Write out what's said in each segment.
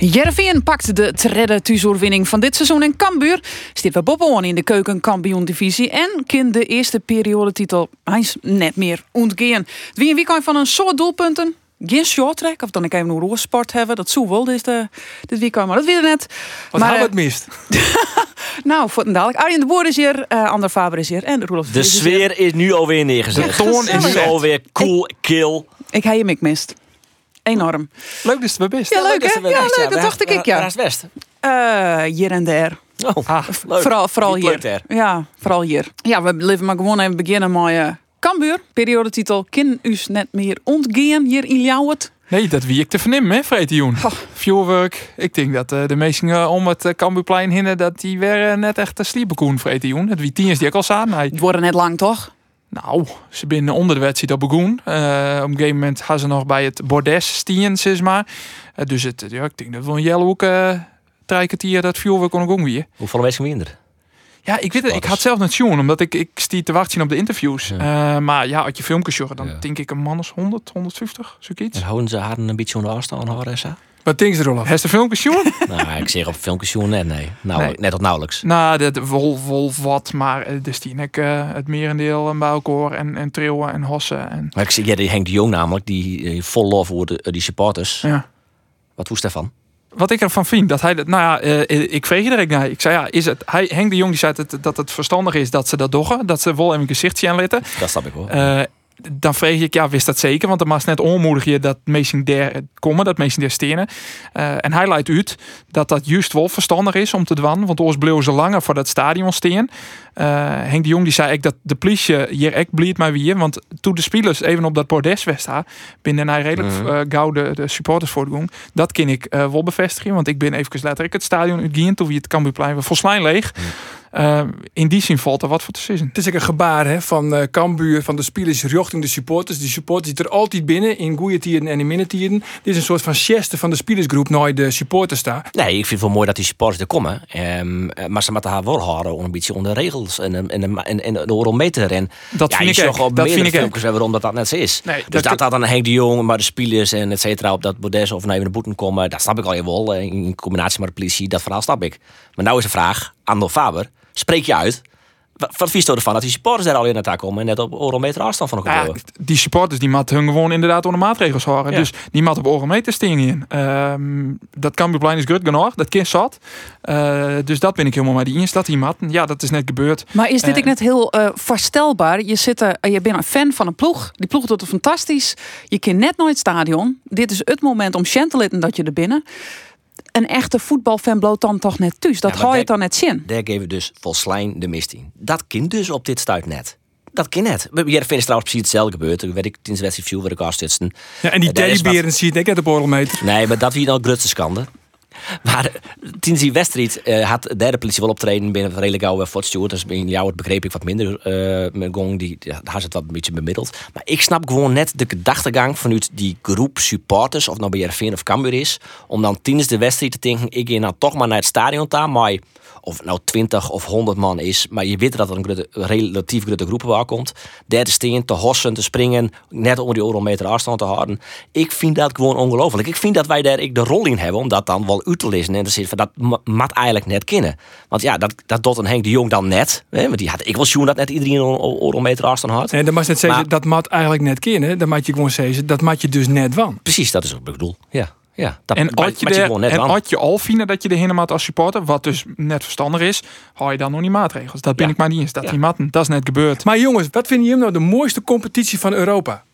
Jervin pakt de tredde thuisoverwinning van dit seizoen in Cambuur. Stiet we in de keukenkampioen-divisie. En kind de eerste periodetitel hij is net meer ontgeen. Wie en wie kan van een soort doelpunten? Geen short track, of dan ik even een roersport hebben. Dat zou wel dit, uh, dit weekend, maar dat weer net. Wat maar, hebben eh, we het mist? nou, voor dadelijk. Arjen de Boer is hier, uh, Ander Faber is hier en Roelof De Vries is hier. sfeer is nu alweer neergezet. De toon is nu alweer cool, kill. Ik heb hem ik mist. Enorm. Leuk dat het best. Ja, leuk hè? Ja, leuk. Dat dacht ik ik, ja. Waar is West? Eh, hier en daar. Oh, Ah, leuk. Vooral, vooral hier. Ja, vooral hier. Ja, we leven maar gewoon even beginnen met uh, Cambuur. Periodetitel Kin us net meer ontgeen hier in Ljouwert. Nee, dat wie ik te vernemen, hè, Vreetioen. Oh. Ik denk dat eh, de meesten eh, om het uh, Cambuurplein hinnen, dat die weer net echt een sliepenkoen, Vreetioen. Het wie tien is die ook al. Nee. Het worden net lang, toch? Nou, ze binnen onder de wedstrijd op begoen. Eh, op een gegeven moment gaan ze nog bij het bordes stien, zeg maar. Eh, dus het, ja, ik denk dat we een Jelhoek uh, drie kwartier dat vuurwerk kon ook weer. Hoeveel mensen minder? Ja, ik weet het. Ik had zelf net zien, omdat ik, ik stiet te wachten op de interviews. Eh, maar ja, als je filmpjes zorgt, dan Ja. denk ik een man is 100, 150, zoiets. En houden ze haar een beetje aan de afstand Essa? Wat denk je, Rolf? Heeft de filmpjes zien? nou, ik zeg op filmpjes net, nee. Nou, Nee. net tot nauwelijks. nou, dat vol, vol wat, maar eh, de stien ik eh, het merendeel en elkaar en, en trillen en hossen. En, Maar ik zeg, ja, die Henk de Jong namelijk, die eh, vol lof de, die supporters. ja. Wat woest daarvan? Wat ik ervan vind, dat hij dat, nou ja, ik vreeg je er naar. Ik zei ja, is het, hij, Henk de Jong die zei dat, dat het verstandig is dat ze dat doggen, dat ze wel even een gezichtje aanletten. Dat snap ik wel. Eh, dan vreeg ik, ja, wist dat zeker? Want dan was net onmoedig je dat mensen der komen, dat mensen der stenen. Eh, en hij leidt uit dat dat juist wel verstandig is om te dwan. Want ons bleven ze langer voor dat stadion steen. Eh, Henk de Jong die zei ik dat de politie hier echt blied maar weer. Want toen de spelers even op dat bordes daar, binnen hij redelijk Mhm. eh, gauw de, de supporters voortgong. Dat kan ik wel bevestigen. Want ik ben even letterlijk het stadion uitgegaan toen we het Cambuurplein was volslijn leeg. Eh, in die zin valt er wat voor te zeggen. Het is ook een gebaar hè, van eh Cambuur, van de spelers richting de supporters. De supporters zitten er altijd binnen, in goede tijden en in minnetijden. Dit is een soort van geste van de spelersgroep naar de supporters daar. Nee, ik vind het wel mooi dat die supporters er komen. Ehm, eh, maar ze moeten haar wel houden een beetje onder de regels en, en, en, en, en de oorlometer. En Dat ja, vind je ik ook. Dat meerdere vind ik ook. filmpjes waarom dat, dat net zo is. Nee, dus dat- dat, dat dan Henk de Jong, maar de spelers en et cetera op dat bordes of naar de boeten komen, dat snap ik al je wel. eh, In combinatie met de politie, dat verhaal snap ik. Maar nou is de vraag, Andor Faber, spreek je uit? Wat, vies je ervan dat die supporters daar al in attack komen en net op oorlometer afstand van elkaar Ja, die supporters die moeten hun gewoon inderdaad onder maatregels houden. Ja. Dus die moeten op ogen steen in. Ehm dat Cambuurplein is goed genoeg, dat kind zat. Eh, dus dat ben ik helemaal met die dat die matten. Ja, dat is net gebeurd. Maar is dit Eh. ik net heel eh voorstelbaar? Je, zit er, je bent een fan van een ploeg. Die ploeg doet het fantastisch. Je kent net nooit het stadion. Dit is het moment om Shen te litten dat je er binnen. Een echte voetbalfan bloot dan toch net thuis. Dat Ja, hou je dan net zin. Daar geven we dus volslijn de mist in. Dat kind dus op dit stuit net. Dat kan net. Hier vinden trouwens precies hetzelfde gebeurd. Toen werd ik tijdens de wedstrijd viel waar ik. Ja, en die teddyberen zie je ook uit de borrelmeter. Nee, maar dat wie nou grootste schande. Maar eh, tijdens die wedstrijd eh, had de derde politie wel optreden binnen het redelijk oude Fort Stewart. Dus in jou begreep ik wat minder uh, met Gong. Die, daar is het wat een beetje bemiddeld. Maar ik snap gewoon net de gedachtegang vanuit die groep supporters, of nou bij of Cambuur is, om dan tijdens de wedstrijd te denken, ik ga nou toch maar naar het stadiontaan, maar of nou 20 of 100 man is, maar je weet dat er een relatief grote groep bij komt. Daar te steen, te hossen, te springen, net onder die eurometer afstand te houden. Ik vind dat gewoon ongelooflijk. Ik vind dat wij daar ik de rol in hebben om dat dan wel te lezen en te zeggen van dat ma- mat eigenlijk net kennen. Want ja, dat, dat doet een Henk de Jong dan net. Hè? Want die had ik wel zien dat net iedereen een eurometer afstand had. En dan mag je net zeggen, Maar- dat mat eigenlijk net kennen. Dan mag je gewoon zeggen, dat mat je dus net van. Precies, dat is wat ik bedoel. Ja, ja. Dat En als je, er, net en als je al vinden dat je er helemaal als supporter, wat dus net verstandig is, hou je dan nog niet maatregels. Dat ben Ja. ik maar niet eens. Dat Ja. die matten, dat is net gebeurd. Maar jongens, wat vinden jullie nou de mooiste competitie van Europa?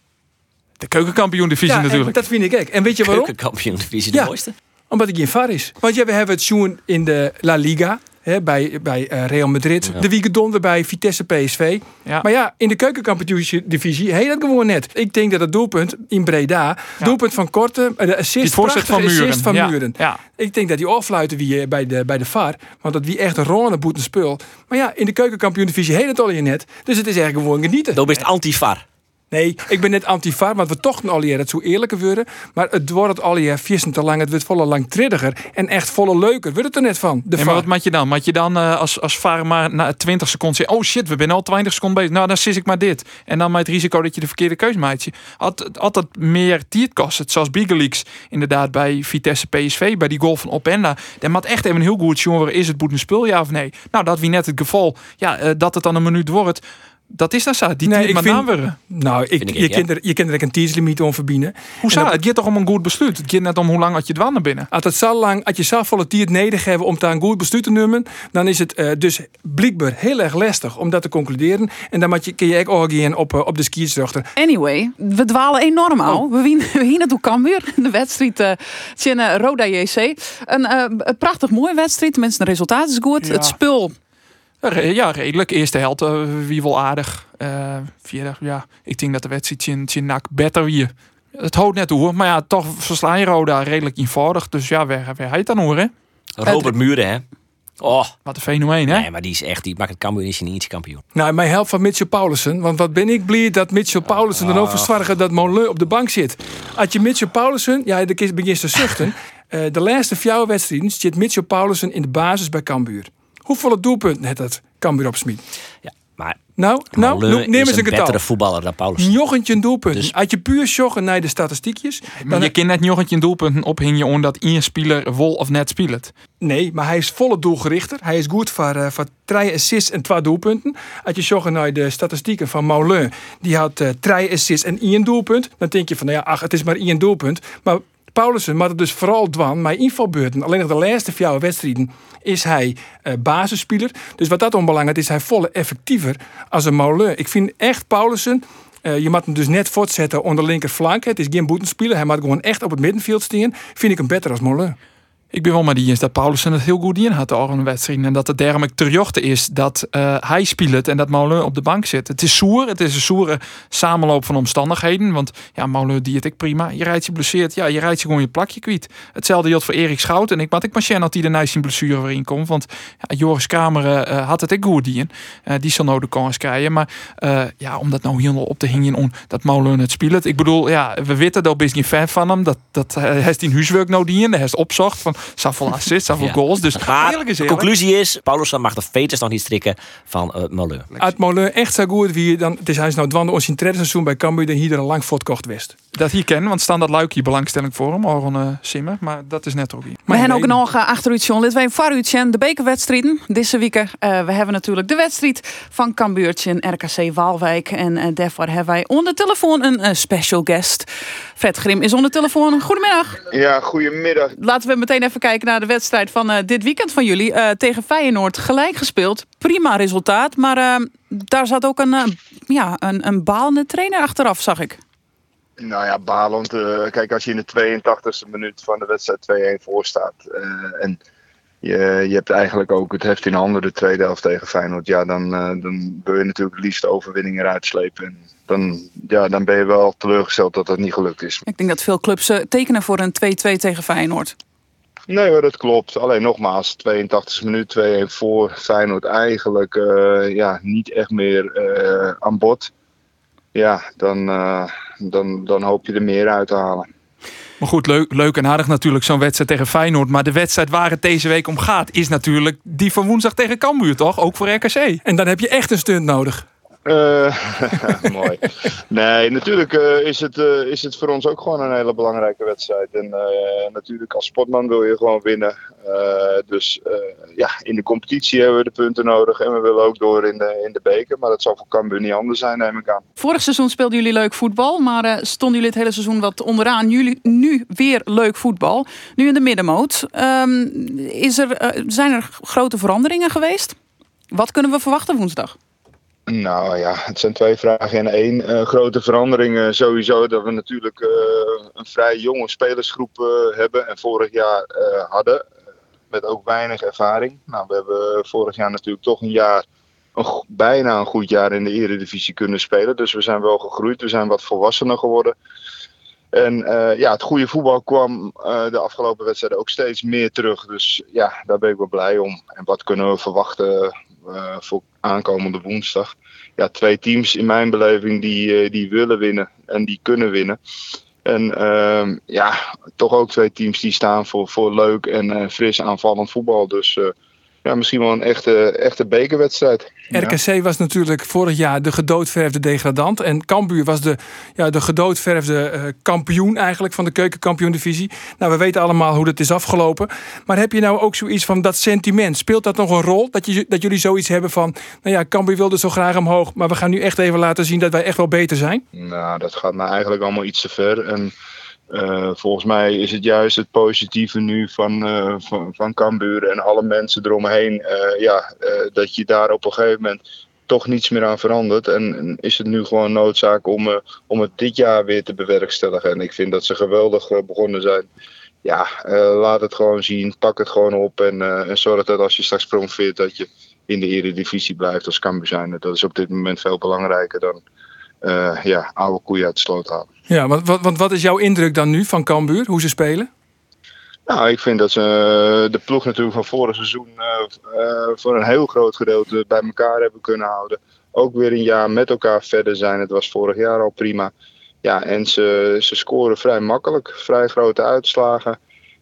De keukenkampioen divisie en natuurlijk. dat vind ik ook. En weet je waarom? Keukenkampioen divisie, de Ja. mooiste. Omdat ik in VAR is. Want ja, we hebben het zien in de La Liga. Hè, bij bij eh, Real Madrid. Ja. De weekend bij Vitesse PSV. Ja. Maar ja, in de keukenkampioen-divisie heet dat gewoon net. Ik denk dat het doelpunt in Breda, Ja. doelpunt van Korte, eh, de assist, voorzet van prachtige Muren. assist van ja. Muren. Ja. Ik denk dat die afluiten wie eh, bij de, bij de VAR. Want dat wie echt een ronde boet een spul. Maar ja, in de keukenkampioen-divisie heet het al je net. Dus het is eigenlijk gewoon genieten. Dat is anti-var. Nee, ik ben net anti-var, want we toch al het zo eerlijker worden. Maar het wordt al je vissen te lang, het wordt volle langtriddiger en echt volle leuker. Wordt het er net van? De maar wat maak je dan? Maak je dan eh, als, als vader maar na 20 seconden zeggen: Oh shit, we zijn al 20 seconden bezig. Nou, dan sis ik maar dit. En dan met het risico dat je de verkeerde keuze maakt. Altijd, altijd meer tijd kost. Zoals Bigeleaks inderdaad bij Vitesse PSV, bij die goal van Openda. Dan moet echt even heel goed jongen, is het boet een spul ja of nee? Nou, dat wie net het geval. Ja, eh, dat het dan een minuut wordt. Dat is dan zo. Die Nee, ik maar vind-. Nou, ik, je, niet, kent er, je kent er ook een tijdslimiet om verbinden. Hoe zou het? gaat toch om een goed besluit. Het gaat net om hoe lang had je het naar binnen. Als het zo lang, als je zo volle tijd nodig hebben om daar een goed besluit te nemen, dan is het eh, dus blijkbaar heel erg lastig om dat te concluderen. En dan moet je, kun je ook gaan op, eh, op de skiërsdochter. Anyway, we dwalen enorm Oh. al. We winnen we hier naartoe Cambuur. De wedstrijd eh tegen eh, Roda JC. Een eh, prachtig mooie wedstrijd. Tenminste, het resultaat is goed. Ja. Het spul. Ja, redelijk. Eerste helft wie wel aardig. Eh vierde, ja. Ik denk dat de wedstrijd in, nak beter wie. Het houdt net hoor. Maar ja, toch verslaan je Roda redelijk eenvoudig. Dus ja, waar, waar hij het dan hoor, hè? Robert Muren, hè? Oh, Wat een fenomeen, hè? nee, maar die is echt, die maakt het Cambuur niet niet kampioen. Nou, mij helpt van Mitchell Paulussen. Want wat ben ik blij dat Mitchell Paulussen er ook voor zorgen dat Molen op de bank zit. Als je Mitchell Paulussen, ja, de kist begint te zuchten. Eh, de laatste vier wedstrijden zit Mitchell Paulussen in de basis bij Cambuur. Hoeveel doelpunten heeft dat Cambuur op Smit? Ja, maar Nou, nou, neem eens een een getal. betere voetballer dan Paulus. Jochentje doelpunten. Dus- Als je puur joggen naar de statistiekjes. Maar Dan, je kan net nog een doelpunten ophingen omdat één speler vol of net speelt. nee, maar hij is volle doelgerichter. Hij is goed voor, eh voor drie assists en twee doelpunten. Als je joggen naar de statistieken van Moulin. Die had eh drie assists en één doelpunt. Dan denk je van, nou ja, ach, het is maar één doelpunt. Maar Paulussen maar het dus vooral dwan maar invalbeurten. Alleen nog de laatste vier wedstrijden is hij eh, basisspeler. Dus wat dat onbelangrijk is, hij volle effectiever als een Moulin. Ik vind echt Paulussen... eh, je moet hem dus net voortzetten onder linkerflank. Het is geen boetenspeler. Hij moet gewoon echt op het middenveld staan. Vind ik hem beter als Moulin. Ik ben wel met die eens dat Paulussen het heel goed in had al een wedstrijd. En dat het daarom terjochte is dat eh, hij speelt en dat Molen op de bank zit. Het is soer. Het is een soere samenloop van omstandigheden. Want ja, Molen die het ik prima. Je rijdt je blesseerd. Ja, je rijdt je gewoon je plakje kwijt. Hetzelfde geldt voor Erik Schout. En ik maak ik maar zien dat hij de nice zijn blessure weer inkomt. Want Joris Kamer eh, had het ik goed in. Eh, die zal nou de kans krijgen. Maar eh, ja, om dat nou helemaal op te hingen om dat Molen het speelt. Ik bedoel, ja, we weten dat is niet fan van hem. Dat, dat hij die huiswerk nou die in. Hij heeft opzocht van zoveel assists, zoveel Ja. goals. Dus Maar eerlijk is de conclusie is, Paulus mag de veters nog niet strikken van uh, Molen. Als Moulin echt zo goed wie dan, het is hij is nou dwan ons in het tweede seizoen bij Cambuur dan hier er een lang voortkocht west. Dat hier kennen, want staan dat luikje belangstelling voor hem, Aron eh, Simmer. Maar dat is net ook hier. We hebben ook nog uh, achteruit John. Wij vooruit de bekerwedstrijden deze week. eh, we hebben natuurlijk de wedstrijd van Cambuurtje en RKC Waalwijk. En eh, daarvoor hebben wij onder telefoon een eh, special guest. Fred Grim is onder telefoon. Goedemiddag. Ja, goedemiddag. Laten we meteen even kijken naar de wedstrijd van eh, dit weekend van jullie. Eh, tegen Feyenoord gelijk gespeeld. Prima resultaat. Maar eh, daar zat ook een, ja, een, een balende trainer achteraf, zag ik. Nou ja, balend. kijk, als je in de 82e minuut van de wedstrijd 2-1 voor staat. en je, je hebt eigenlijk ook het heft in handen de tweede helft tegen Feyenoord. Ja, dan, dan wil je natuurlijk het liefst de overwinning eruit slepen. En dan, ja, dan ben je wel teleurgesteld dat dat niet gelukt is. Ik denk dat veel clubs tekenen voor een 2-2 tegen Feyenoord. Nee hoor, dat klopt. Alleen nogmaals, 82e minuut 2-1 voor Feyenoord eigenlijk eh, ja, niet echt meer eh, aan bod. Ja, dan, eh, dan, dan hoop je er meer uit te halen. Maar goed, leuk, leuk en aardig natuurlijk zo'n wedstrijd tegen Feyenoord. Maar de wedstrijd waar het deze week om gaat, is natuurlijk die van woensdag tegen Cambuur, toch? Ook voor RKC. En dan heb je echt een stunt nodig. Eh, mooi. Nee, natuurlijk eh, is, het, eh, is het voor ons ook gewoon een hele belangrijke wedstrijd. En natuurlijk als sportman wil je gewoon winnen. Dus ja, in de competitie hebben we de punten nodig. En we willen ook door in de, in de beker. Maar dat zal voor Cambuur niet anders zijn, neem ik aan. Vorig seizoen speelden jullie leuk voetbal, maar stonden jullie het hele seizoen wat onderaan. Jullie nu weer leuk voetbal. Nu in de middenmoot. Ehm, is er, zijn er grote veranderingen geweest? Wat kunnen we verwachten woensdag? Nou ja, het zijn twee vragen in één. Eh, grote veranderingen sowieso dat we natuurlijk eh, een vrij jonge spelersgroep eh, hebben en vorig jaar hadden. Met ook weinig ervaring. Nou, we hebben vorig jaar natuurlijk toch een jaar, bijna een goed jaar in de eredivisie kunnen spelen. Dus we zijn wel gegroeid, we zijn wat volwassener geworden. En ja, het goede voetbal kwam de afgelopen wedstrijden ook steeds meer terug. Dus ja, daar ben ik wel blij om. En wat kunnen we verwachten voor aankomende woensdag? Ja, twee teams in mijn beleving die, die willen winnen en die kunnen winnen. En uh, ja, toch ook twee teams die staan voor, voor leuk en fris aanvallend voetbal. Dus ja, misschien wel een echte, echte bekerwedstrijd. RKC was natuurlijk vorig jaar de gedoodverfde degradant. En Cambuur was de, ja, de gedoodverfde uh, kampioen eigenlijk van de keukenkampioen-divisie. Nou, we weten allemaal hoe dat is afgelopen. Maar heb je nou ook zoiets van dat sentiment? Speelt dat nog een rol? Dat, je, dat jullie zoiets hebben van, nou ja, Cambuur wilde zo graag omhoog. Maar we gaan nu echt even laten zien dat wij echt wel beter zijn? Nou, dat gaat nou eigenlijk allemaal iets te ver. En uh, volgens mij is het juist het positieve nu van, uh, van, van Cambuur en alle mensen eromheen. Uh, ja, dat je daar op een gegeven moment toch niets meer aan verandert. En, en is het nu gewoon noodzaak om, om het dit jaar weer te bewerkstelligen. En ik vind dat ze geweldig begonnen zijn. Ja, laat het gewoon zien. Pak het gewoon op. En, en zorg dat als je straks promoveert dat je in de eredivisie blijft als Cambuur zijn. Dat is op dit moment veel belangrijker dan ja, oude koeien uit de sloot halen. Ja, want, want wat is jouw indruk dan nu van Cambuur, hoe ze spelen? Nou, ik vind dat ze eh, de ploeg natuurlijk van vorig seizoen uh, voor een heel groot gedeelte bij elkaar hebben kunnen houden. Ook weer een jaar met elkaar verder zijn. Het was vorig jaar al prima. Ja, en ze, ze scoren vrij makkelijk, vrij grote uitslagen.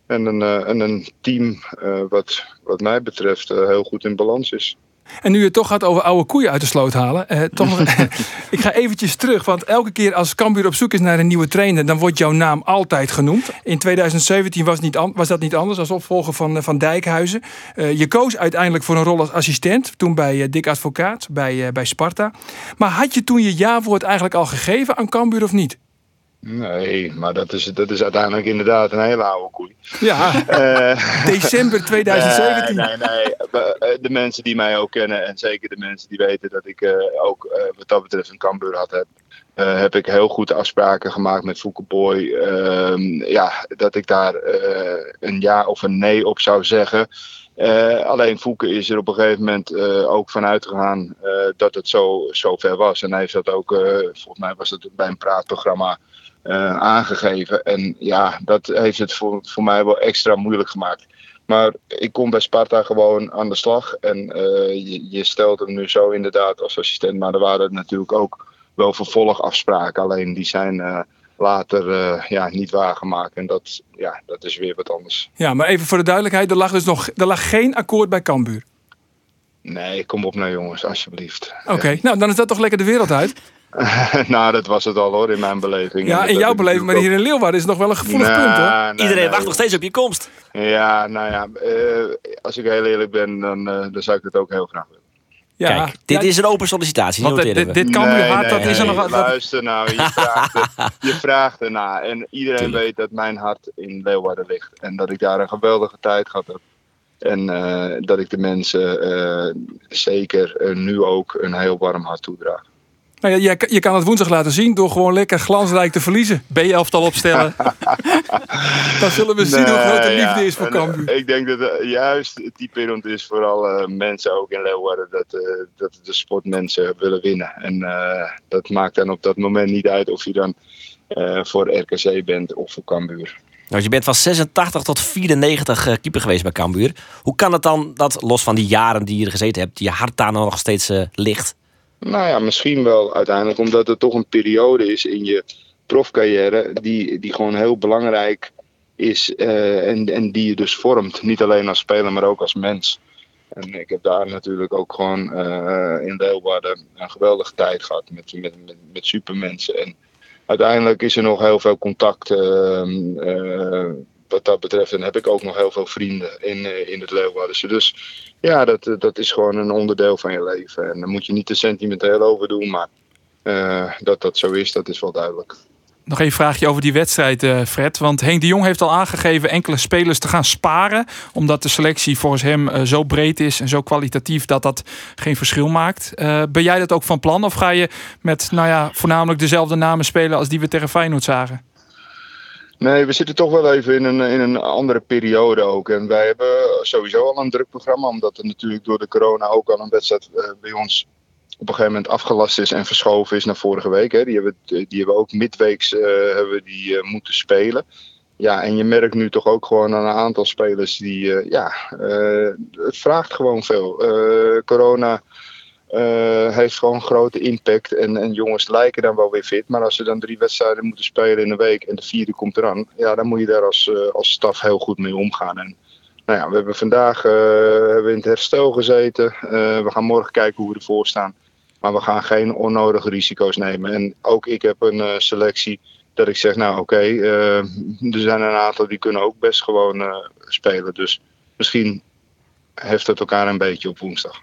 En een, en een team wat, wat mij betreft heel goed in balans is. En nu je het toch gaat over oude koeien uit de sloot halen. Eh, toch ik ga eventjes terug. Want elke keer als Cambuur op zoek is naar een nieuwe trainer... dan wordt jouw naam altijd genoemd. In 2017 was, niet was dat niet anders als opvolger van, eh, van Dijkhuizen. Uh, je koos uiteindelijk voor een rol als assistent. Toen bij uh, Dick Advocaat, bij, bij Sparta. Maar had je toen je ja-woord eigenlijk al gegeven aan Cambuur of niet? Nee, maar dat is, dat is uiteindelijk inderdaad een hele oude koei. Ja, uh, december 2017. Nee, nee, nee, eh, De mensen die mij ook kennen en zeker de mensen die weten dat ik uh, ook uh, wat dat betreft een Cambuur had heb, heb ik heel goed afspraken gemaakt met Fouke Boy. Ehm, ja, dat ik daar een ja of een nee op zou zeggen. alleen Fouke is er op een gegeven moment ook vanuit gegaan dat het zo, zo ver was. En hij heeft dat ook, volgens mij was het bij een praatprogramma uh, aangegeven. En ja, dat heeft het voor, voor mij wel extra moeilijk gemaakt. Maar ik kom bij Sparta gewoon aan de slag. En uh, je, je, stelt hem nu zo inderdaad als assistent. Maar er waren natuurlijk ook wel vervolgafspraken. Alleen die zijn uh, later ja, niet waargemaakt. En dat, ja, dat is weer wat anders. Ja, maar even voor de duidelijkheid. Er lag dus nog er lag geen akkoord bij Cambuur. Nee, kom op nou jongens, alsjeblieft. Oké, nou dan is dat toch lekker de wereld uit. nou, dat was het al hoor, in mijn beleving. Ja, in jouw beleving, maar hier in Leeuwarden is het nog wel een gevoelig punt hoor. Iedereen wacht nog steeds op je komst. Ja, nou ja, uh, als ik heel eerlijk ben, dan, uh, dan zou ik het ook heel graag willen. Ja, Kijk, dit ja, is een open sollicitatie. Want dit, dit kan nee, nu hard, dat nee, is er nog wat. Luister nou, je vraagt, er, je vraagt ernaar. En iedereen Tuurlijk. weet dat mijn hart in Leeuwarden ligt. En dat ik daar een geweldige tijd gehad heb. En uh, dat ik de mensen zeker nu ook een heel warm hart toedraag. Nou ja, je, je kan het woensdag laten zien door gewoon lekker glansrijk te verliezen. B-elftal opstellen. Dan zullen we zien nee, hoe groot de liefde ja. is voor Cambuur. Ik denk dat het juist typerend is voor alle mensen ook in Leeuwarden. Dat, uh, dat de sportmensen willen winnen. En uh, dat maakt dan op dat moment niet uit of je dan uh, voor RKC bent of voor Cambuur. Nou, je bent van 86 tot 94 keeper geweest bij Cambuur. Hoe kan het dan dat, los van die jaren die je er gezeten hebt, je hart daar nog steeds ligt? Nou ja, misschien wel uiteindelijk omdat het toch een periode is in je profcarrière die, die gewoon heel belangrijk is uh, en, en die je dus vormt. Niet alleen als speler, maar ook als mens. En ik heb daar natuurlijk ook gewoon uh, in Leeuwarden een geweldige tijd gehad met, met, met, supermensen. En uiteindelijk is er nog heel veel contact uh, wat dat betreft. En heb ik ook nog heel veel vrienden in, in het Leeuwardense. Dus ja, dat, dat is gewoon een onderdeel van je leven. En daar moet je niet te sentimenteel over doen, maar uh, dat dat zo is, dat is wel duidelijk. Nog een vraagje over die wedstrijd, Fred. Want Henk de Jong heeft al aangegeven enkele spelers te gaan sparen. Omdat de selectie volgens hem zo breed is en zo kwalitatief dat dat geen verschil maakt. Ben jij dat ook van plan? Of ga je met nou ja, voornamelijk dezelfde namen spelen als die we tegen Feyenoord zagen? Nee, we zitten toch wel even in een, in een andere periode ook. En wij hebben sowieso al een druk programma, omdat er natuurlijk door de corona ook al een wedstrijd uh, bij ons op een gegeven moment afgelast is en verschoven is naar vorige week. Hè. Die, hebben, die hebben ook midweeks uh, hebben die, uh, moeten spelen. Ja, en je merkt nu toch ook gewoon aan een aantal spelers die, ja, het vraagt gewoon veel. corona heeft gewoon grote impact en, en jongens lijken dan wel weer fit. Maar als ze dan drie wedstrijden moeten spelen in een week en de vierde komt eraan, ja, dan moet je daar als, als staf heel goed mee omgaan. En, nou ja, we hebben vandaag hebben in het herstel gezeten. we gaan morgen kijken hoe we ervoor staan. Maar we gaan geen onnodige risico's nemen. En ook ik heb een selectie dat ik zeg, nou oké, er zijn een aantal die kunnen ook best gewoon spelen. Dus misschien heeft het elkaar een beetje op woensdag.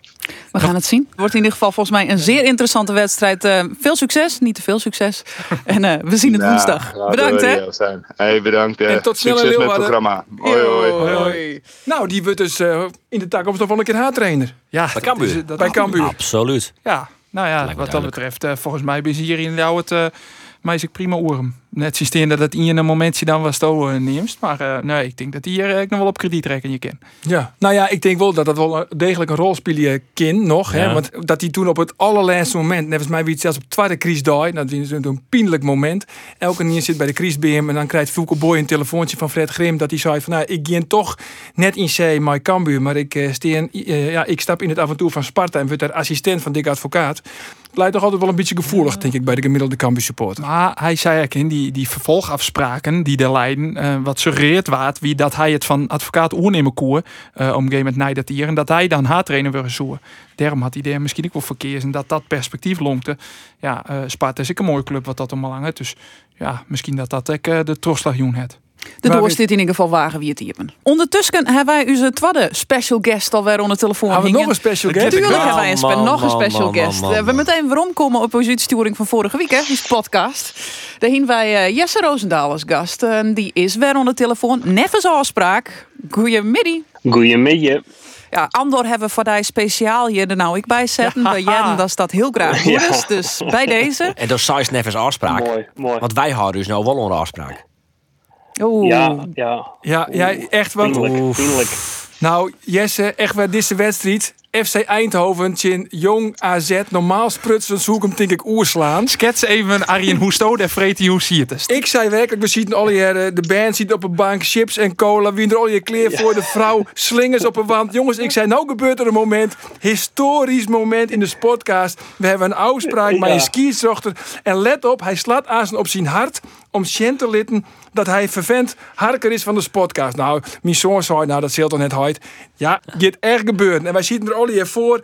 We gaan het zien. Het wordt in ieder geval volgens mij een zeer interessante wedstrijd. Uh, veel succes, niet te veel succes. En uh, we zien het ja, woensdag. Bedankt hè. Zijn. Hey, bedankt. En tot snel Succes met het programma. Hoi, hoi. hoi, hoi. Nou, die wordt dus uh, in de toekomst nog wel een keer haattrainer. Ja, bij Cambuur. Dat, dat bij Cambuur. Absoluut. Ja, nou ja, wat dat betreft, uh, volgens mij ben je hier in jou het uh, meisje prima oren. Net systeem dat het in een momentje dan was uh, neemt. Maar uh, nee, ik denk dat hier uh, ik nog wel op krediet rekken je ken. Ja, nou ja, ik denk wel dat dat wel degelijk een rol spelen kan nog. Ja. Hè? Want dat hij toen op het allerlaatste moment, net als mij wie het zelfs op het tweede crisis dat is een pijnlijk moment. Elke keer zit bij de crisisbeheer en dan krijgt Fulco Boy een telefoontje van Fred Grim dat hij zei van nou, ik ga toch net in C, maar Cambuur, maar ik, steen, ja, ik stap in het avontuur van Sparta en word daar assistent van Dick Advocaat. Het lijkt toch altijd wel een beetje gevoelig, denk ik, bij de gemiddelde Cambuur supporter. Maar hij zei eigenlijk in die, die vervolgafspraken die er leiden, uh, wat suggereert waard wie dat hij het van advocaat oernemen koer uh, om game met nee dat hier en dat hij dan haattrainer wil zoeken. Daarom had hij misschien ook wel verkeerd en dat dat perspectief lonkte. Ja, uh, Sparta is ik een mooie club wat dat allemaal hangt. Dus ja, misschien dat dat ik de trosslagjoen het. De doos dit in ieder geval wagen wie het hier hebben. Ondertussen hebben wij onze tweede special guest alweer onder de telefoon. Hebben we nog een special guest? Natuurlijk hebben wij een man, nog een special man, guest. Man, we meteen waarom komen op onze uitsturing van vorige week, hè, die podcast. Daar hien wij uh, Jesse Roosendaal als gast. Uh, die is weer onder de telefoon. Neffens afspraak. Goedemiddag. Goedemiddag. Ja, Andor hebben we voor die speciaal hier er nou ik bij zetten. Ja. Bij Jen, dat staat heel graag goed is. Dus bij deze. En dat is size neffens afspraak. Mooi, mooi. Want wij houden dus nou wel onder afspraak. Oeh. Ja, ja. Ja, ja echt wat. Vriendelijk, vriendelijk. Nou, Jesse, echt wel deze wedstrijd. FC Eindhoven, Chin, Jong AZ, normaal sprutsen, zoek hem denk ik oerslaan. Skets even Arjen Hoesto, de vreet hoe zie het Ik zei werkelijk, we zien al je, de band ziet op een bank, chips en cola, wie er al je kleer voor de vrouw, slingers op een wand. Jongens, ik zei, nou gebeurt er een moment, historisch moment in de sportcast. We hebben een afspraak ja. met een skizochter en let op, hij slaat aan op zijn hart om te litten dat hij vervent harker is van de podcast. Nou, mijn zoon zei, nou dat zult toch net uit. Ja, dit echt gebeurt. En wij zitten er al hier voor.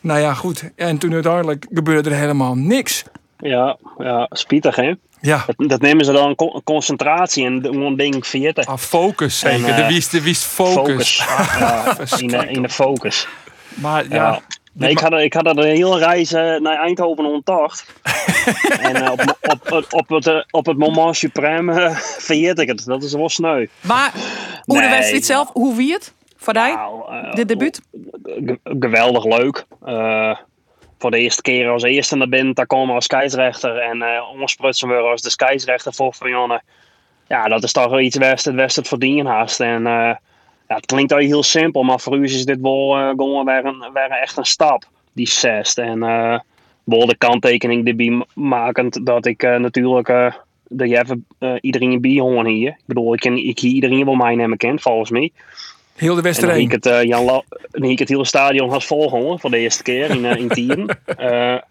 Nou ja, goed. En toen uiteindelijk gebeurde er helemaal niks. Ja, ja spietig hè? Ja. Dat, dat, nemen ze dan concentratie en gewoon ding veertig. Ah, focus zeker. En, uh, de wist, de focus. focus. ja, in, de, in de focus. Maar ja. ja. Nee, ik, had, ik had er een hele reis uh, naar Eindhoven ontdacht. en uh, op, op, op, op, het, op het moment supreme uh, ik het. Dat is wel sneu. Maar hoe nee, de wedstrijd zelf, hoe wie het? Voor jou? Nou, Dit debuut? Geweldig leuk. voor de eerste keer als eerste naar binnen, daar komen als scheidsrechter. En uh, we als de scheidsrechter voor Van Ja, dat is toch wel iets best het best het verdienen haast. En ja, het klinkt al heel simpel, maar voor u is dit wel uh, gewoon weer, een, weer echt een stap, die zesde. En uh, wel de kanttekening erbij makend dat ik uh, natuurlijk uh, dat je even iedereen bijhoorn hier. Ik bedoel, ik, ken, ik hier iedereen wel mij nemen kent, volgens mij. Heel de Westereen. En dan ik het, Jan La dan ik het hele stadion had volgehouden voor de eerste keer in, in Tieren.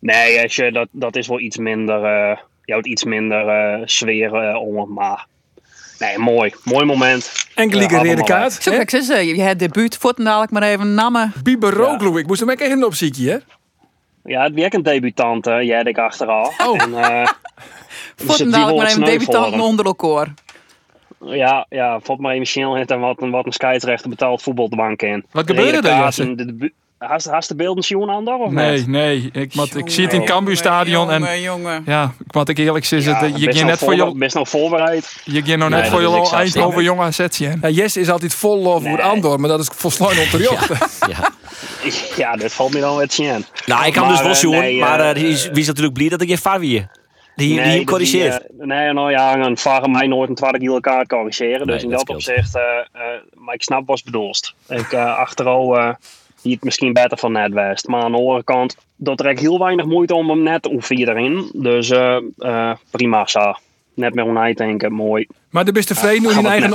nee, je, dat, dat is wel iets minder, je houdt iets minder sfeer om, maar Nee, mooi. Mooi moment. Enkele uh, rode kaart. Zo, kijk, ze, je hebt debuut. Voort dadelijk maar even namen. Biber Rookloe. Ik moest hem echt even opzieken, hè? Ja, het werkt een debutant, uh, jij ik achteraf. Oh. En, uh, Voort dadelijk maar even debutant onder elkaar. Ja, ja, valt maar even snel en wat, wat een scheidsrechter betaald voetbalbank in. Wat gebeurde er, Hast, hast de beelden zien ander of Nee, niet? nee. Ik, mat, ik zie het in Cambuur Stadion en jongen. ja, wat ik eerlijk zeg, ja, je ging net voor je best nog voorbereid. Je ging nog net Nee, voor je is exact Eindhoven jonge AZ'tje. Ja, Jesse is altijd vol lof voor Nee. Andor, maar dat is mij onterecht. Ja. Ja, dat valt me dan wat zien. Nou, ik kan Maar, dus wel eh, zien, nee, maar eh, eh, die is, wie is natuurlijk blij dat ik je Fabië. Die, die hem dat corrigeert. eh, nee, nou ja, een vader mij nooit een tweede gele kaart corrigeren. Dus Nee, in dat opzicht, eh, eh, maar ik snap wat bedoelst. Ik uh, achterover, die het misschien beter van net west. Maar aan de andere kant, dat echt heel weinig moeite om hem net te oefenen erin. Dus eh, eh, prima zo. Net meer om denken, mooi. Maar de beste tevreden nu gaan in eigen,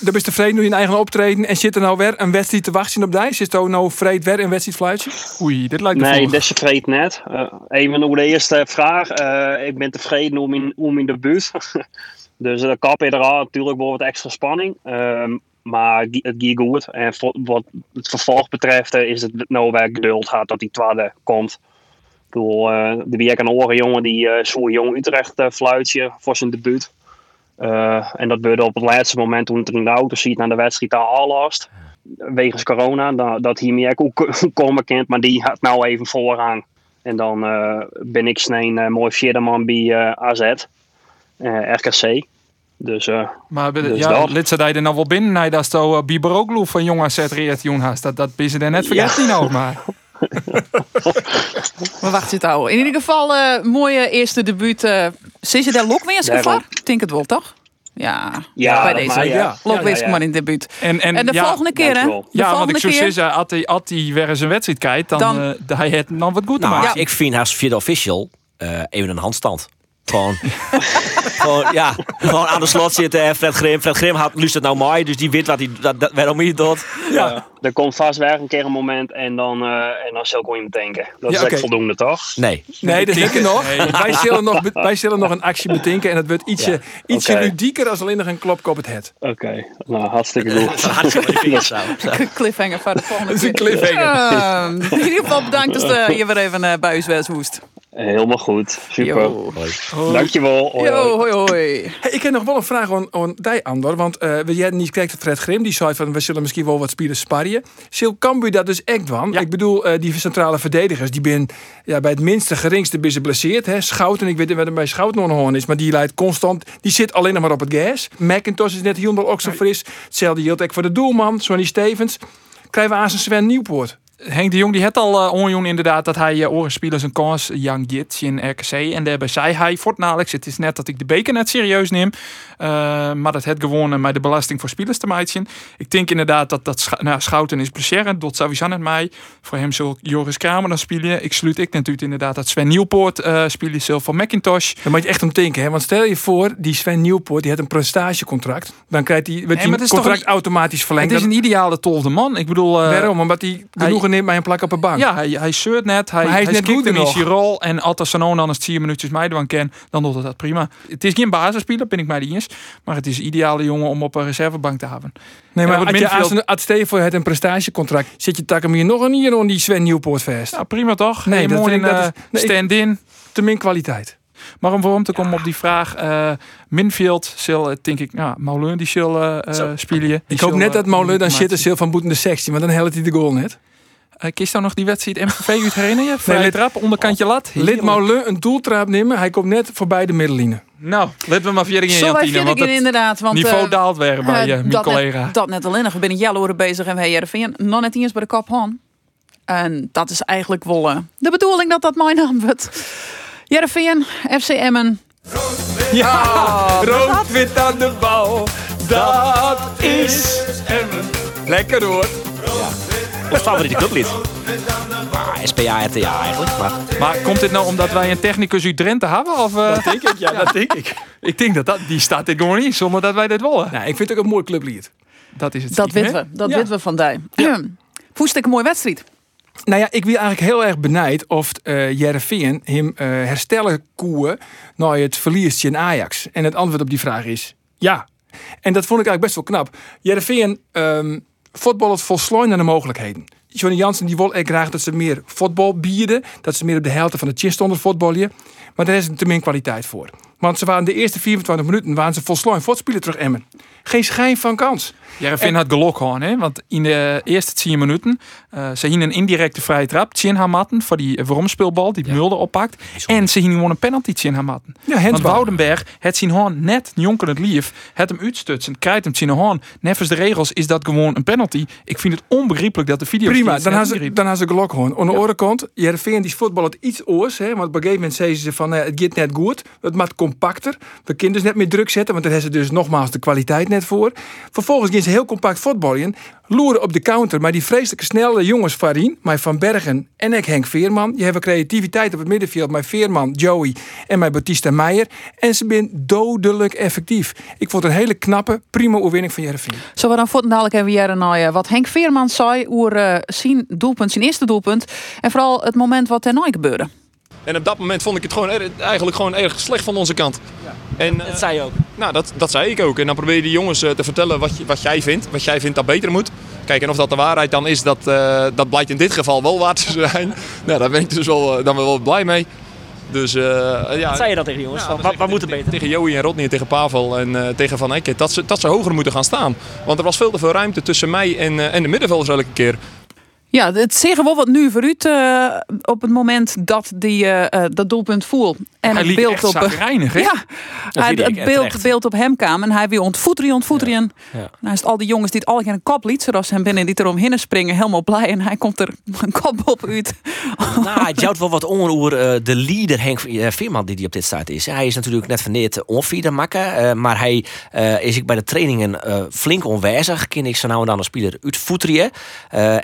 de beste tevreden nu in eigen optreden en zit er nou weer een wedstrijd te wachten op die? Zit er nou vreed weer een wedstrijd fluitje? Oei, dit lijkt me Nee, dat is tevreden net. Eh, even over de eerste vraag. Eh, ik ben tevreden om in, om in de buurt. dus de kap je eraan. Natuurlijk wordt wat extra spanning. Ehm, maar het gaat goed. En wat het vervolg betreft eh, is het nou weer geduld gaat dat die tweede komt. Ik bedoel, eh de wie een oren jongen die eh zo jong Utrecht eh, fluitje voor zijn debuut. Eh, en dat gebeurde op het laatste moment toen het er in de auto ziet naar de wedstrijd daar al. Wegens corona, dat, dat hiermee ook komen kent, maar die had nou even voorrang. En dan eh, ben ik sneen eh mooi vierde man bij eh, AZ, eh, RKC. Dus eh, Maar Dus ja, lid ze daar er nou wel binnen. Nee, dat is toch uh, Biberoglu van Jong AZ reed Jong haast. Dat, dat er net vergeten nou maar. Maar wacht je het ouwe. In ieder geval, eh, mooie eerste debuut. eh Zit je daar Lokweerske Daarom. voor? Ik denk het wel, toch? Ja, ja, bij dat deze. maar, ja. Ja, ja, maar in debuut. En, en, En de ja, volgende keer, hè? Ja, want volgende ik zou keer. zeggen, als hij, als hij weer eens een wedstrijd kijkt, dan, Dan- dan hij het dan wat goed Nou, maken. ik vind haast via official eh, even een handstand. Gewoon, gewoon, ja, gewoon aan de slot zitten en Fred Grim. Fred Grim had luistert nou mooi, dus die weet wat hij, dat, dat, waarom hij het doet. Ja. Er komt vast weer een keer een moment en dan, eh en dan zal ik wel iemand denken. Dat Ja, is echt oké. voldoende, toch? Nee. Nee, dat denk heb je het. nog. Nee. Wij, zullen nog. wij zullen nog een actie bedenken en dat wordt ietsje, Ja, ietsje ludieker als alleen nog een klopje op het het. Oké, nou hartstikke goed. Hartstikke. Cliffhanger voor de volgende Dat is een keer. cliffhanger. Ehm, in ieder geval bedankt dat uh, je weer even eh, bij ons was hoest. Helemaal goed, super. Yo. Dankjewel. Hoi, hoi. Yo, hoi hoi. Hey, ik heb nog wel een vraag aan, aan die Andor. Want eh we jij niet kijkt Fred Grim. Die zei van we zullen misschien wel wat spelers sparren. Sil Cambuur dat dus echt van. Ja. Ik bedoel, eh, die centrale verdedigers. Die ben ja, bij het minste geringste ben ze blesseerd. Hè. Schouten, ik weet niet wat er bij Schouten nog een hoorn is. Maar die leidt constant. Die zit alleen nog maar op het gas. McIntosh is net helemaal ook zo fris. Hetzelfde geldt ook voor de doelman. Sonny Stevens. Krijgen we aan zijn Sven Nieuwpoort. Henk de Jong die had al uh, onjoen inderdaad dat hij uh, orenspelers een kans Young Git in RKC en daarbij zei hij voortnaleks het is net dat ik de beker net serieus neem uh, maar dat het gewoon met de belasting voor spelers te maken ik denk inderdaad dat dat scha nou, Schouten is blessure dat sowieso net mij voor hem zal Joris Kramer dan spelen ik sluit ik natuurlijk inderdaad dat Sven Nieuwpoort uh, spelen zal van McIntosh Dan moet je echt om denken, hè? Want stel je voor, die Sven Nieuwpoort, die heeft een prestagecontract. Dan krijgt hij, wordt Nee, maar het contract toch automatisch verlengd. het is een ideale tolfde man ik bedoel Waarom? Omdat hij genoegen neemt bij een plak op een bank. Ja, hij, hij zeurt net. Hij, Maar hij is net goed in zijn rol. En als nou dan eens 10 minuutjes meedoen ken, dan doet het dat prima. Het is geen basisspeler, ben ik mij niet eens. Maar het is een ideale jongen om op een reservebank te hebben. Nee, maar Ja, als wat je middenveld- als, voor het een prestatiecontract, zit je takken hier nog een hier aan die Sven Nieuwpoort vast. Nou, prima toch? Nee, dat mooi dat is- stand-in. Te min kwaliteit. Maar om waarom te komen op die vraag. eh Minfield zal, denk ik, ja, Moulin die zal eh eh, spelen. Ik hoop net dat Molen dan er zil van boeten de 16, want dan helpt hij de goal net. Eh, kiest dan nog die wedstrijd MVV uit herinneren? Vrij lid- trap, onderkantje lat. Lid Heerlijk. Molen een doeltrap nemen, hij komt net voorbij de middenline. Nou, laten we maar verder in Zo Jantine. vind Want het inderdaad. Want, niveau eh, daalt weer bij eh, je, mijn dat collega. Net, dat net alleen nog. We zijn jaloeren bezig en wij Jereveen nog net eens bij de kop han. En dat is eigenlijk wel eh, de bedoeling dat dat mijn naam wordt. Jereveen, FC Emmen. Ja, rood-wit aan de bal, dat is Emmen. Lekker hoor. Ons favoriete clublied. Ah, SPA, RTA eigenlijk. Maar Maar komt dit nou omdat wij een technicus uit Drenthe hebben? Of, eh? Denk ik, ja, dat denk ik. ik denk dat, dat die staat dit gewoon niet, zonder dat wij dit willen. Nou, ik vind het ook een mooi clublied. Dat is het. Dat weten we. Dat Ja. weten we van die. Voest ik een mooie wedstrijd. Nou ja, ik wil eigenlijk heel erg benijd of uh, Jereveen hem eh, herstellen koeën naar het verlies in Ajax. En het antwoord op die vraag is ja. En dat vond ik eigenlijk best wel knap. Jereveen um, voetballert volslooien naar de mogelijkheden. Johnny Jansen die wil echt graag dat ze meer voetbal bieden. Dat ze meer op de helft van de chin stonden voetballen. Maar daar is er te min kwaliteit voor. Want ze waren de eerste 24 minuten waren ze terug Emmen. Geen schijn van kans. Jereveen had gelok gewoon, hè? Want in de eerste 10 minuten uh, ze hingen een indirecte vrije trap, Tjen Hamatten, voor die vormspeelbal die ja. Mulder oppakt. En ze hingen gewoon een penalty Tjen Hamatten. Ja, Want Woudenberg het zien hoorn net jonker het lief, het hem uitstutsen, krijgt hem Tjen hoorn. Neffens de regels is dat gewoon een penalty. Ik vind het onbegrijpelijk dat de video. Prima, dan hebben ze, dan ze gelok gewoon. Aan de andere kant, die voetbal het iets oors, hè? Want op een gegeven moment zeiden ze van, eh, het gaat net goed, het moet compacter. We kunnen dus net meer druk zetten, want daar hebben ze dus nogmaals de kwaliteit net voor. Vervolgens gaan ze heel compact voetballen. Loeren op de counter, maar die vreselijke snelle jongens Farien, maar Van Bergen en ik Henk Veerman. Je hebt creativiteit op het middenveld, mijn Veerman, Joey en mijn Batista Meijer. En ze zijn dodelijk effectief. Ik vond een hele knappe, prima overwinning van Jereveen. Zo we dan voor dadelijk even jaren naar wat Henk Veerman zei over uh, zijn doelpunt, zijn eerste doelpunt. En vooral het moment wat er nooit gebeurde. En op dat moment vond ik het gewoon eigenlijk gewoon erg slecht van onze kant. Ja. En, dat zei je ook. Nou, dat, dat zei ik ook. En dan probeer je die jongens te vertellen wat, je, wat jij vindt. Wat jij vindt dat beter moet. Kijk, en of dat de waarheid dan is, dat, uh, dat blijkt in dit geval wel waar te zijn. nou, daar ben ik dus wel, dan wel blij mee. Dus, ja, wat zei je dan tegen die jongens? Ja, wat, wat moet er beter? Tegen Joey en Rodney en tegen Pavel en tegen Van Eyck. Dat ze, dat ze hoger moeten gaan staan. Want er was veel te veel ruimte tussen mij en, en de middenvelders elke keer. Ja, het zeggen wel wat nu voor u uh, op het moment dat die, uh, dat doelpunt voel. En hij het beeld op reinig, Ja, hij, het beeld, beeld op hem kwam en hij weer ontvoeteren, ontvoeteren. Ja. Ja. Nou is al die jongens die het al geen kop liet, zoals hem binnen die eromheen springen, helemaal blij en hij komt er een kop op uit. Nou, hij jouwt wel wat onroer uh, de leader Henk Veerman die, die op dit staat is. Hij is natuurlijk net van dit onfieder makken, maar hij is ik bij de trainingen flink onwijzig. Ken ik zo nou en dan een speler uitvoeteren.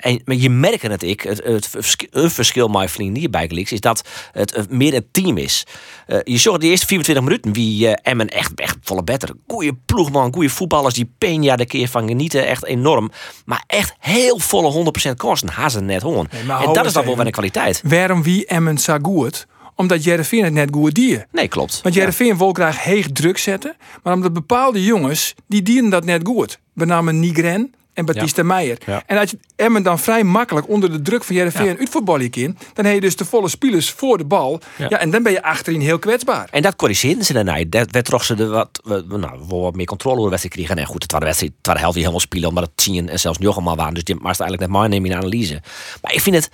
en je merken het ik, het, het, het verschil mijn vriend hierbij is dat het meer een team is. Uh, je zag de eerste 24 minuten wie uh, Emmen echt, echt volle beter. Goeie ploegman, goede voetballers die Peña de keer van genieten, echt enorm. Maar echt heel volle 100% kosten, hazen net hoor. Nee, en dat is dan wel weer een kwaliteit. Waarom wie Emmen zo goed? Omdat Jereveen het net goed dier. Nee, klopt. Want Jereveen ja. wil graag heeg druk zetten. Maar omdat bepaalde jongens, die dienen dat net goed. We namen Nigren, en Batista ja. Meijer. Ja. En als je Emmen dan vrij makkelijk onder de druk van Jereveen ja. uitvoetballen in, dan heb je dus de volle spelers voor de bal. Ja. en dan ben je achterin heel kwetsbaar. En dat corrigeerden ze daarna. Dat werd toch ze de wat, nou, wat meer controle over de wedstrijd kregen. En goed, het waren wedstrijd, het waren helft die helemaal spelen, omdat het tien en zelfs nog allemaal waren. Dus die maar eigenlijk net maar nemen in analyse. Maar ik vind het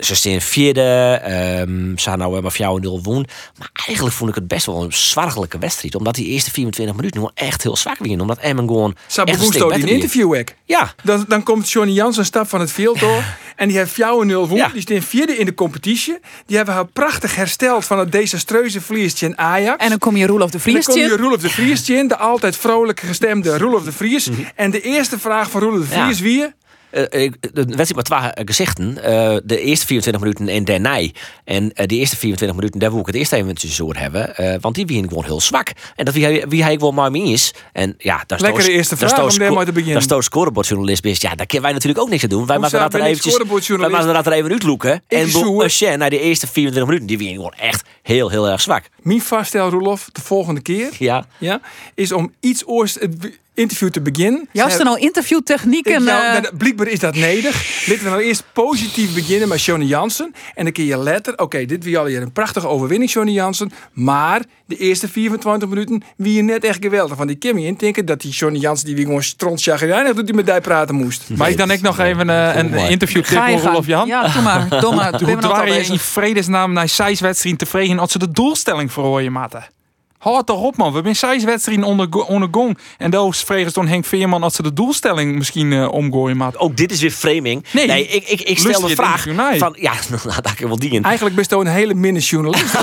ze staan vierde. Um, ze nou maar jou 0 woon. Maar eigenlijk vond ik het best wel een zwargelijke wedstrijd. Omdat die eerste 24 minuten gewoon echt heel zwak waren. Omdat Emmen gewoon. Sabu in interview ik. Ja. Dan, dan komt Johnny Jansen stap van het veld door. en die heeft jou 0 woon. Ja. Die staan vierde in de competitie. Die hebben haar prachtig hersteld van het desastreuze verliesje in Ajax. En dan kom je Roelof de Vries En dan kom je Roelof de Vries in. De altijd vrolijk gestemde Roelof de Vries. Mhm. En de eerste vraag van Roelof de Vries ja. wie? Uh, de wedstrijd met twee gezichten. Uh, de eerste 24 minuten en daarna. En uh, de eerste 24 minuten, daar wil ik het eerst even zo hebben. want die waren gewoon heel zwak. En dat wie hij, wie hij gewoon maar mee is. En ja, daar Lekker de eerste vraag om daar maar te beginnen. Daar stoot scorebordjournalist best. Ja, daar kunnen wij natuurlijk ook niks aan doen. Wij moeten dat er eventjes, wij moeten dat er even uitloeken. En Boucher naar de eerste 24 minuten, die waren gewoon echt heel, heel erg zwak. Mijn vaststel, Roelof, de volgende keer. Ja. Ja, is om iets oors interview te beginnen. Juist er nou interviewtechnieken. Uh... blijkbaar is dat nedig. Laten we nou eerst positief beginnen met Johnny Jansen. En dan kun je letter, oké, dit was al hier een prachtige overwinning, Johnny Jansen. Maar de eerste 24 minuten wie je net echt geweldig. Van die Kimmy in denken dat die Johnny Jansen die wie gewoon strontjagrijnig doet die met die praten moest. Maar ik dan ik nog even uh, een interview tip Rolf Jan? Ja, doe maar. Doe maar. Hoe waren je in vredesnaam naar wedstrijd tevreden als ze de doelstelling voor je matten? Houd toch op, man. We zijn zes wedstrijden onder, onder gong. En daar vregen toen Henk Veerman dat ze de doelstelling misschien uh, omgooien. Maar... Ook dit is weer framing. Nee, nee ik, ik, ik stel de vraag van... Ja, nou, daar kan wel die in. Eigenlijk best een hele minne journalist.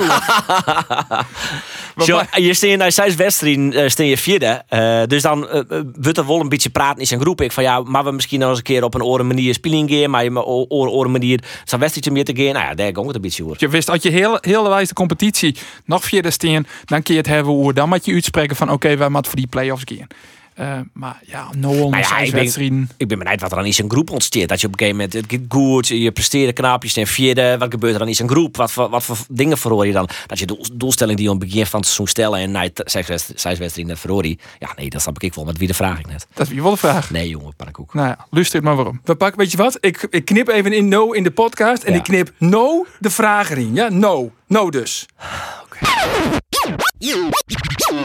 Zo, je steen naar zes wedstrijden, uh, steen je vierde. Uh, dus dan uh, wordt er wel een beetje praten in zijn groep. Ik van ja, maar we misschien nog eens een keer op een oren manier spelen gaan. Maar je maar oren, oren manier zo'n wedstrijdje meer te gaan. Nou ja, daar komt het een beetje over. Je wist, als je heel, heel de wijze de competitie nog vierde steen, dan kun je het hebben hoe dan met je uitspreken van oké, okay, wij moeten voor die play-offs gaan. Uh, maar ja, Noel, nou ja, ik ben, ik ben benieuwd wat er dan is een groep ontsteert. Dat je op een gegeven moment, het goed, je presteert knap, je en vierde. Wat gebeurt er dan is een groep? Wat voor, wat voor dingen verhoor je dan? Dat je doelstelling die je op het begin van het seizoen stellen en na zes wedstrijden net verhoor je. Ja, nee, dat snap ik wel. Met wie de vraag ik net. Dat is wie wel de vraag. Nee, jongen, ook. Nou ja, luister maar waarom. We pakken, weet je wat? Ik, ik knip even in no in de podcast en ik knip no de vraag erin. Ja, no. No dus. Oké.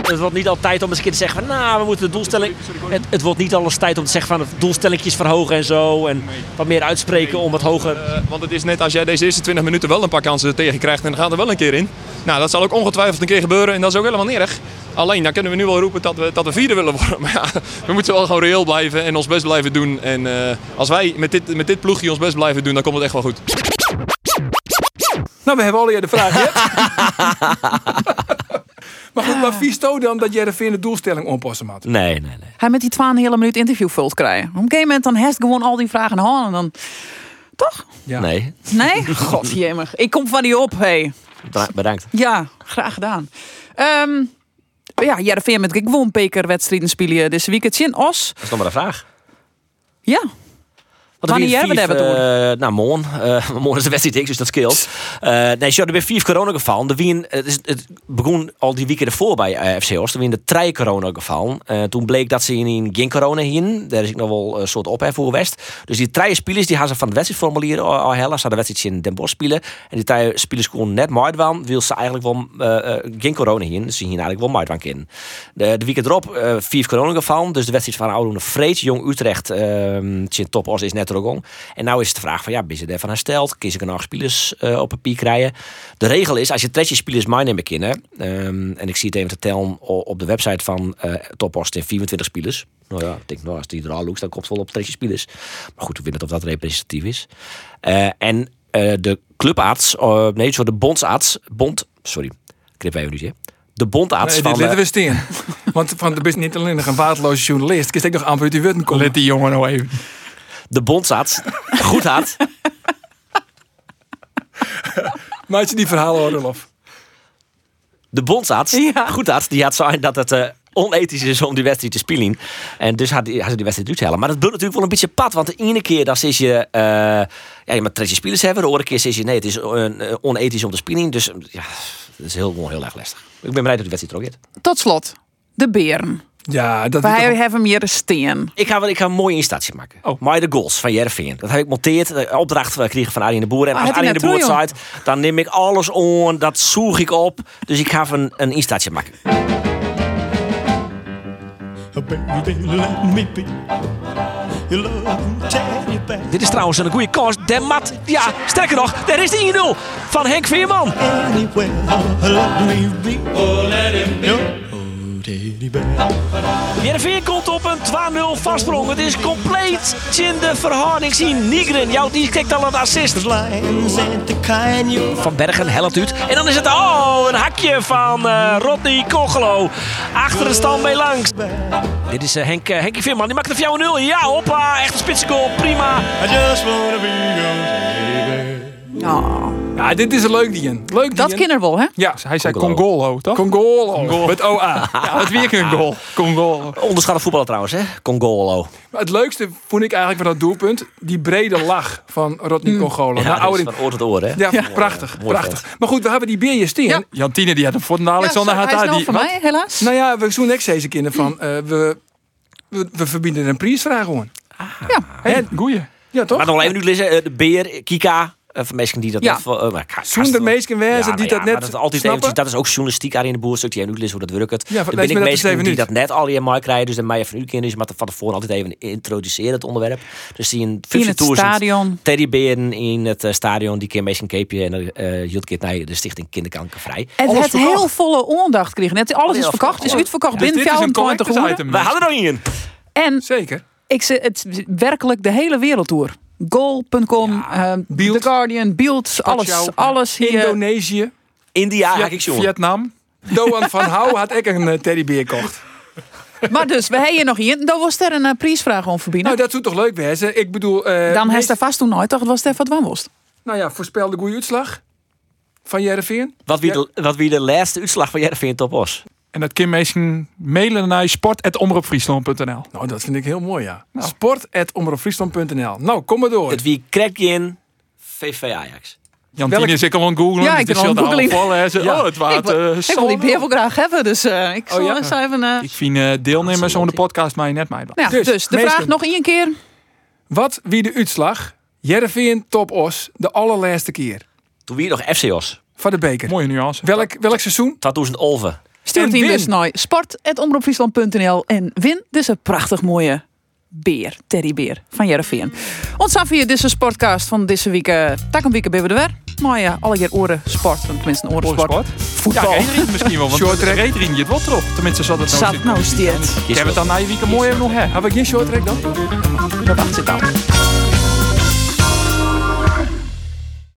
Het wordt niet altijd om eens te zeggen van, nou, we moeten de doelstelling... Het, het wordt niet alles tijd om te zeggen van, het doelstellingjes verhogen en zo. En wat meer uitspreken om het hoger... Uh, want het is net als jij deze eerste 20 minuten wel een paar kansen tegen krijgt en dan gaat er wel een keer in. Nou, dat zal ook ongetwijfeld een keer gebeuren en dat is ook helemaal niet erg. Alleen, dan kunnen we nu wel roepen dat we, dat we vierde willen worden. Maar ja, we moeten wel gewoon reëel blijven en ons best blijven doen. En uh, als wij met dit, met dit ploegje ons best blijven doen, dan komt het echt wel goed. Nou, we hebben al de vraag. Maar goed, maar vies dan dat Jereveen de doelstelling oppassen had? Nee, nee, nee. Hij met die 2,5 hele minuut interview vult krijgen. Op een gegeven moment dan heeft gewoon al die vragen aan en dan... Toch? Ja. Nee, Nee? Godjemig. Ik kom van die op, hey. Bra- bedankt. Ja, graag gedaan. Ehm ja, Jereveen met gewoon bekerwedstrijden spelen deze weekend in Os. Dat is nog maar een vraag. Ja. Er Wanneer hebben we het eh, Nou, morgen. Eh, morgen is de wedstrijd dus dat scheelt. Eh nee, er weer vier corona gevallen. Er wien, het, is, het begon al die weken ervoor bij FC Oost. Er waren er drie corona gevallen. Eh, toen bleek dat ze in geen corona hien. Daar is ik nog wel een soort ophef voor geweest. Dus die drie spelers die gaan ze van het wedstrijdformulier al, hellen. Ze hadden de wedstrijd in Den Bosch spelen. En die drie spelers kon net Maidwan. Wil ze eigenlijk wel geen corona hien. Dus ze hien eigenlijk wel Maidwan in. De, de week erop vier corona gevallen. Dus de wedstrijd van Oudoende Vreed, Jong Utrecht, Tjin Top Os is net er ook om. En nou is het de vraag van, ja, ben je daarvan hersteld? Kies ik er nog spelers eh, op papier krijgen? De regel is, als je tretje spelers meenemen kunnen, ehm, en ik zie het even te tellen op de website van eh Top Os, in 24 spelers. Nou ja, ik denk, nou, als die er al loopt, dan komt het wel op tretje spelers. Maar goed, we weten of dat representatief is. Eh, en eh, de clubarts, eh, nee, zo de bondsarts, bond, sorry, knip even nu, hè. De bondarts Nee, van... dit letten eh, we steen. Want van, er is niet alleen nog een waardeloze journalist. Ik is ook nog amper uit die wutten komen. Let die jongen nou even. De bondsarts, goed had, Maak je die verhalen horen, of? de bondsarts, Ja. goed had, die had zijn dat het eh, onethisch is om die wedstrijd te spelen. En dus had, hij- had ze die wedstrijd uithalen. Maar dat wordt natuurlijk wel een beetje pad. Want de ene keer dan is je, eh ja, je moet tretje spelers hebben. De andere keer zeg je, nee, het is eh, onethisch om te spelen. Dus ja, dat is heel, gewoon heel erg lastig. Ik ben blij dat die wedstrijd er ook is. Tot slot. De beren. Ja, dat Wij toch- hebben hier een steen. Ik ga, wel- ik ga een mooie instatie maken. Oh. Maar de goals van Jervin. Dat heb ik monteerd. De opdracht eh, kreeg ik van Arjen de Boer. En Ah, als Arjen de Boer zei, dan neem ik alles on. Dat zoeg ik op. Dus ik ga een, een instatie maken. Dit is trouwens een goede kans. De mat. Ja, sterker nog, daar is de 1-0 van Henk Veerman. Anywhere, let me be. Oh, let him be. Teddy bear. Jervin komt op een 2-0 vastsprong. Het is compleet in de verhouding zien. Nigren, jou die kijkt al een assist. Van Bergen helpt uit. En dan is het oh, een hakje van eh Rodney Kogelo. Achter de stand mee langs. Dit is eh, Henk, eh, Henkie Veerman. Die maakt de 4-0. Ja, hoppa. Echt een spitsgoal. Prima. I just wanna be your teddy bear. Oh, Ja, dit is een leuk dien. Leuk dat dien. kinder wel, hè? Ja, Hij zei Congolo. Congolo, toch? Congolo. Met OA. Ja, het weer een goal. Congolo. Onderschatte voetballer trouwens, hè? Congolo. Maar het leukste vond ik eigenlijk van dat doelpunt. Die brede lach van Rodney Congolo. Ja, Nou, dat is oude- van oor tot oor, hè? ja, prachtig. mooi prachtig. Maar goed, we hebben die beerje steen. Ja. Jantine die had een voeten. Alexander Ja, had daar die. voor mij, helaas. Nou ja, we zoeken niks deze kinderen van. eh, we, we, we verbieden een prijsvraag gewoon. Ja. Hey, goeie. Ja, toch? Maar nog even nu lezen. eh, De beer, Kika. Eh, Van mensen die dat Ja. net... voor- eh, maar ka- Zonder wezen Ja, die dat net dat, is altijd snappen. eventjes, dat is ook journalistiek aan in de boerstuk. Die hoe dat werkt. Ja, er lees ben ik mensen die dat net al in mij krijgen. Dus dan mij nu kennen. Dus maar van tevoren altijd even introduceren het onderwerp. Dus die een In het stadion. teddyberen in het eh, stadion. Die keer meestal een capeje. En dan uh, hield ik het naar de stichting Kinderkankervrij. Het Alles heeft verkocht. heel volle aandacht gekregen. Net alles is verkocht, is verkocht. uitverkocht Dus binnen dit is een 24 collectors uur. We hadden er nog in. En Zeker. ik ze, het is werkelijk de hele wereldtour. Goal.com, eh, Beeld. The Guardian, Beeld, alles, alles hier. Indonesië. India, Viet- haak ik zo. Vietnam. Doan van Hou had ik een eh, teddybeer gekocht. Maar dus, we hebben hier nog in. Dan was er een eh, prijsvraag om verbinden. Nou, dat zou toch leuk wezen? Ik bedoel... eh, Dan meest- heeft er vast toen nooit toch, het was Stefan van Wost. Nou ja, voorspel de goede uitslag. Van Jereveen. Wat wie, de, wat wie de laatste uitslag van Jervin Top was. En dat kan mensen mailen naar sport.omroepfriesland.nl. Nou, dat vind ik heel mooi, ja. Sport.omroepfriesland.nl Nou, kom maar door. Het wie krijgt in VV Ajax. Jantine is ik al aan het googlen. Ja, ik ben al aan googlen. Ja. Oh, het ik, waard wil, eh, ik wil die wel graag hebben, dus eh, ik zal Oh, ja? eens even... eh, Ik vind eh, deelnemers aan de podcast mij net mij. ja, dus, Dus, de vraag nog één keer. Wat wie de uitslag? Jereveen Top Os de allerlaatste keer. Toen wie nog FCO's. Van de beker. Mooie nuance. Welk, welk seizoen? 2011. Stuur het in dus naar sport.omroepfriesland.nl en win dus een prachtig mooie beer, teddybeer van Jereveen. Af hier deze sportcast van deze week. Uh, tak een week ben we er weer. Maar ja, alle keer oren sport, tenminste een oren sport. Sport. Voetbal. Ja, misschien wel. Want Short track. Je het wel terug. Tenminste, zat het nou Zat nou steeds. Ik heb het dan na je week een mooie nog hè. Heb ik geen short track dan? Dat wacht zit al.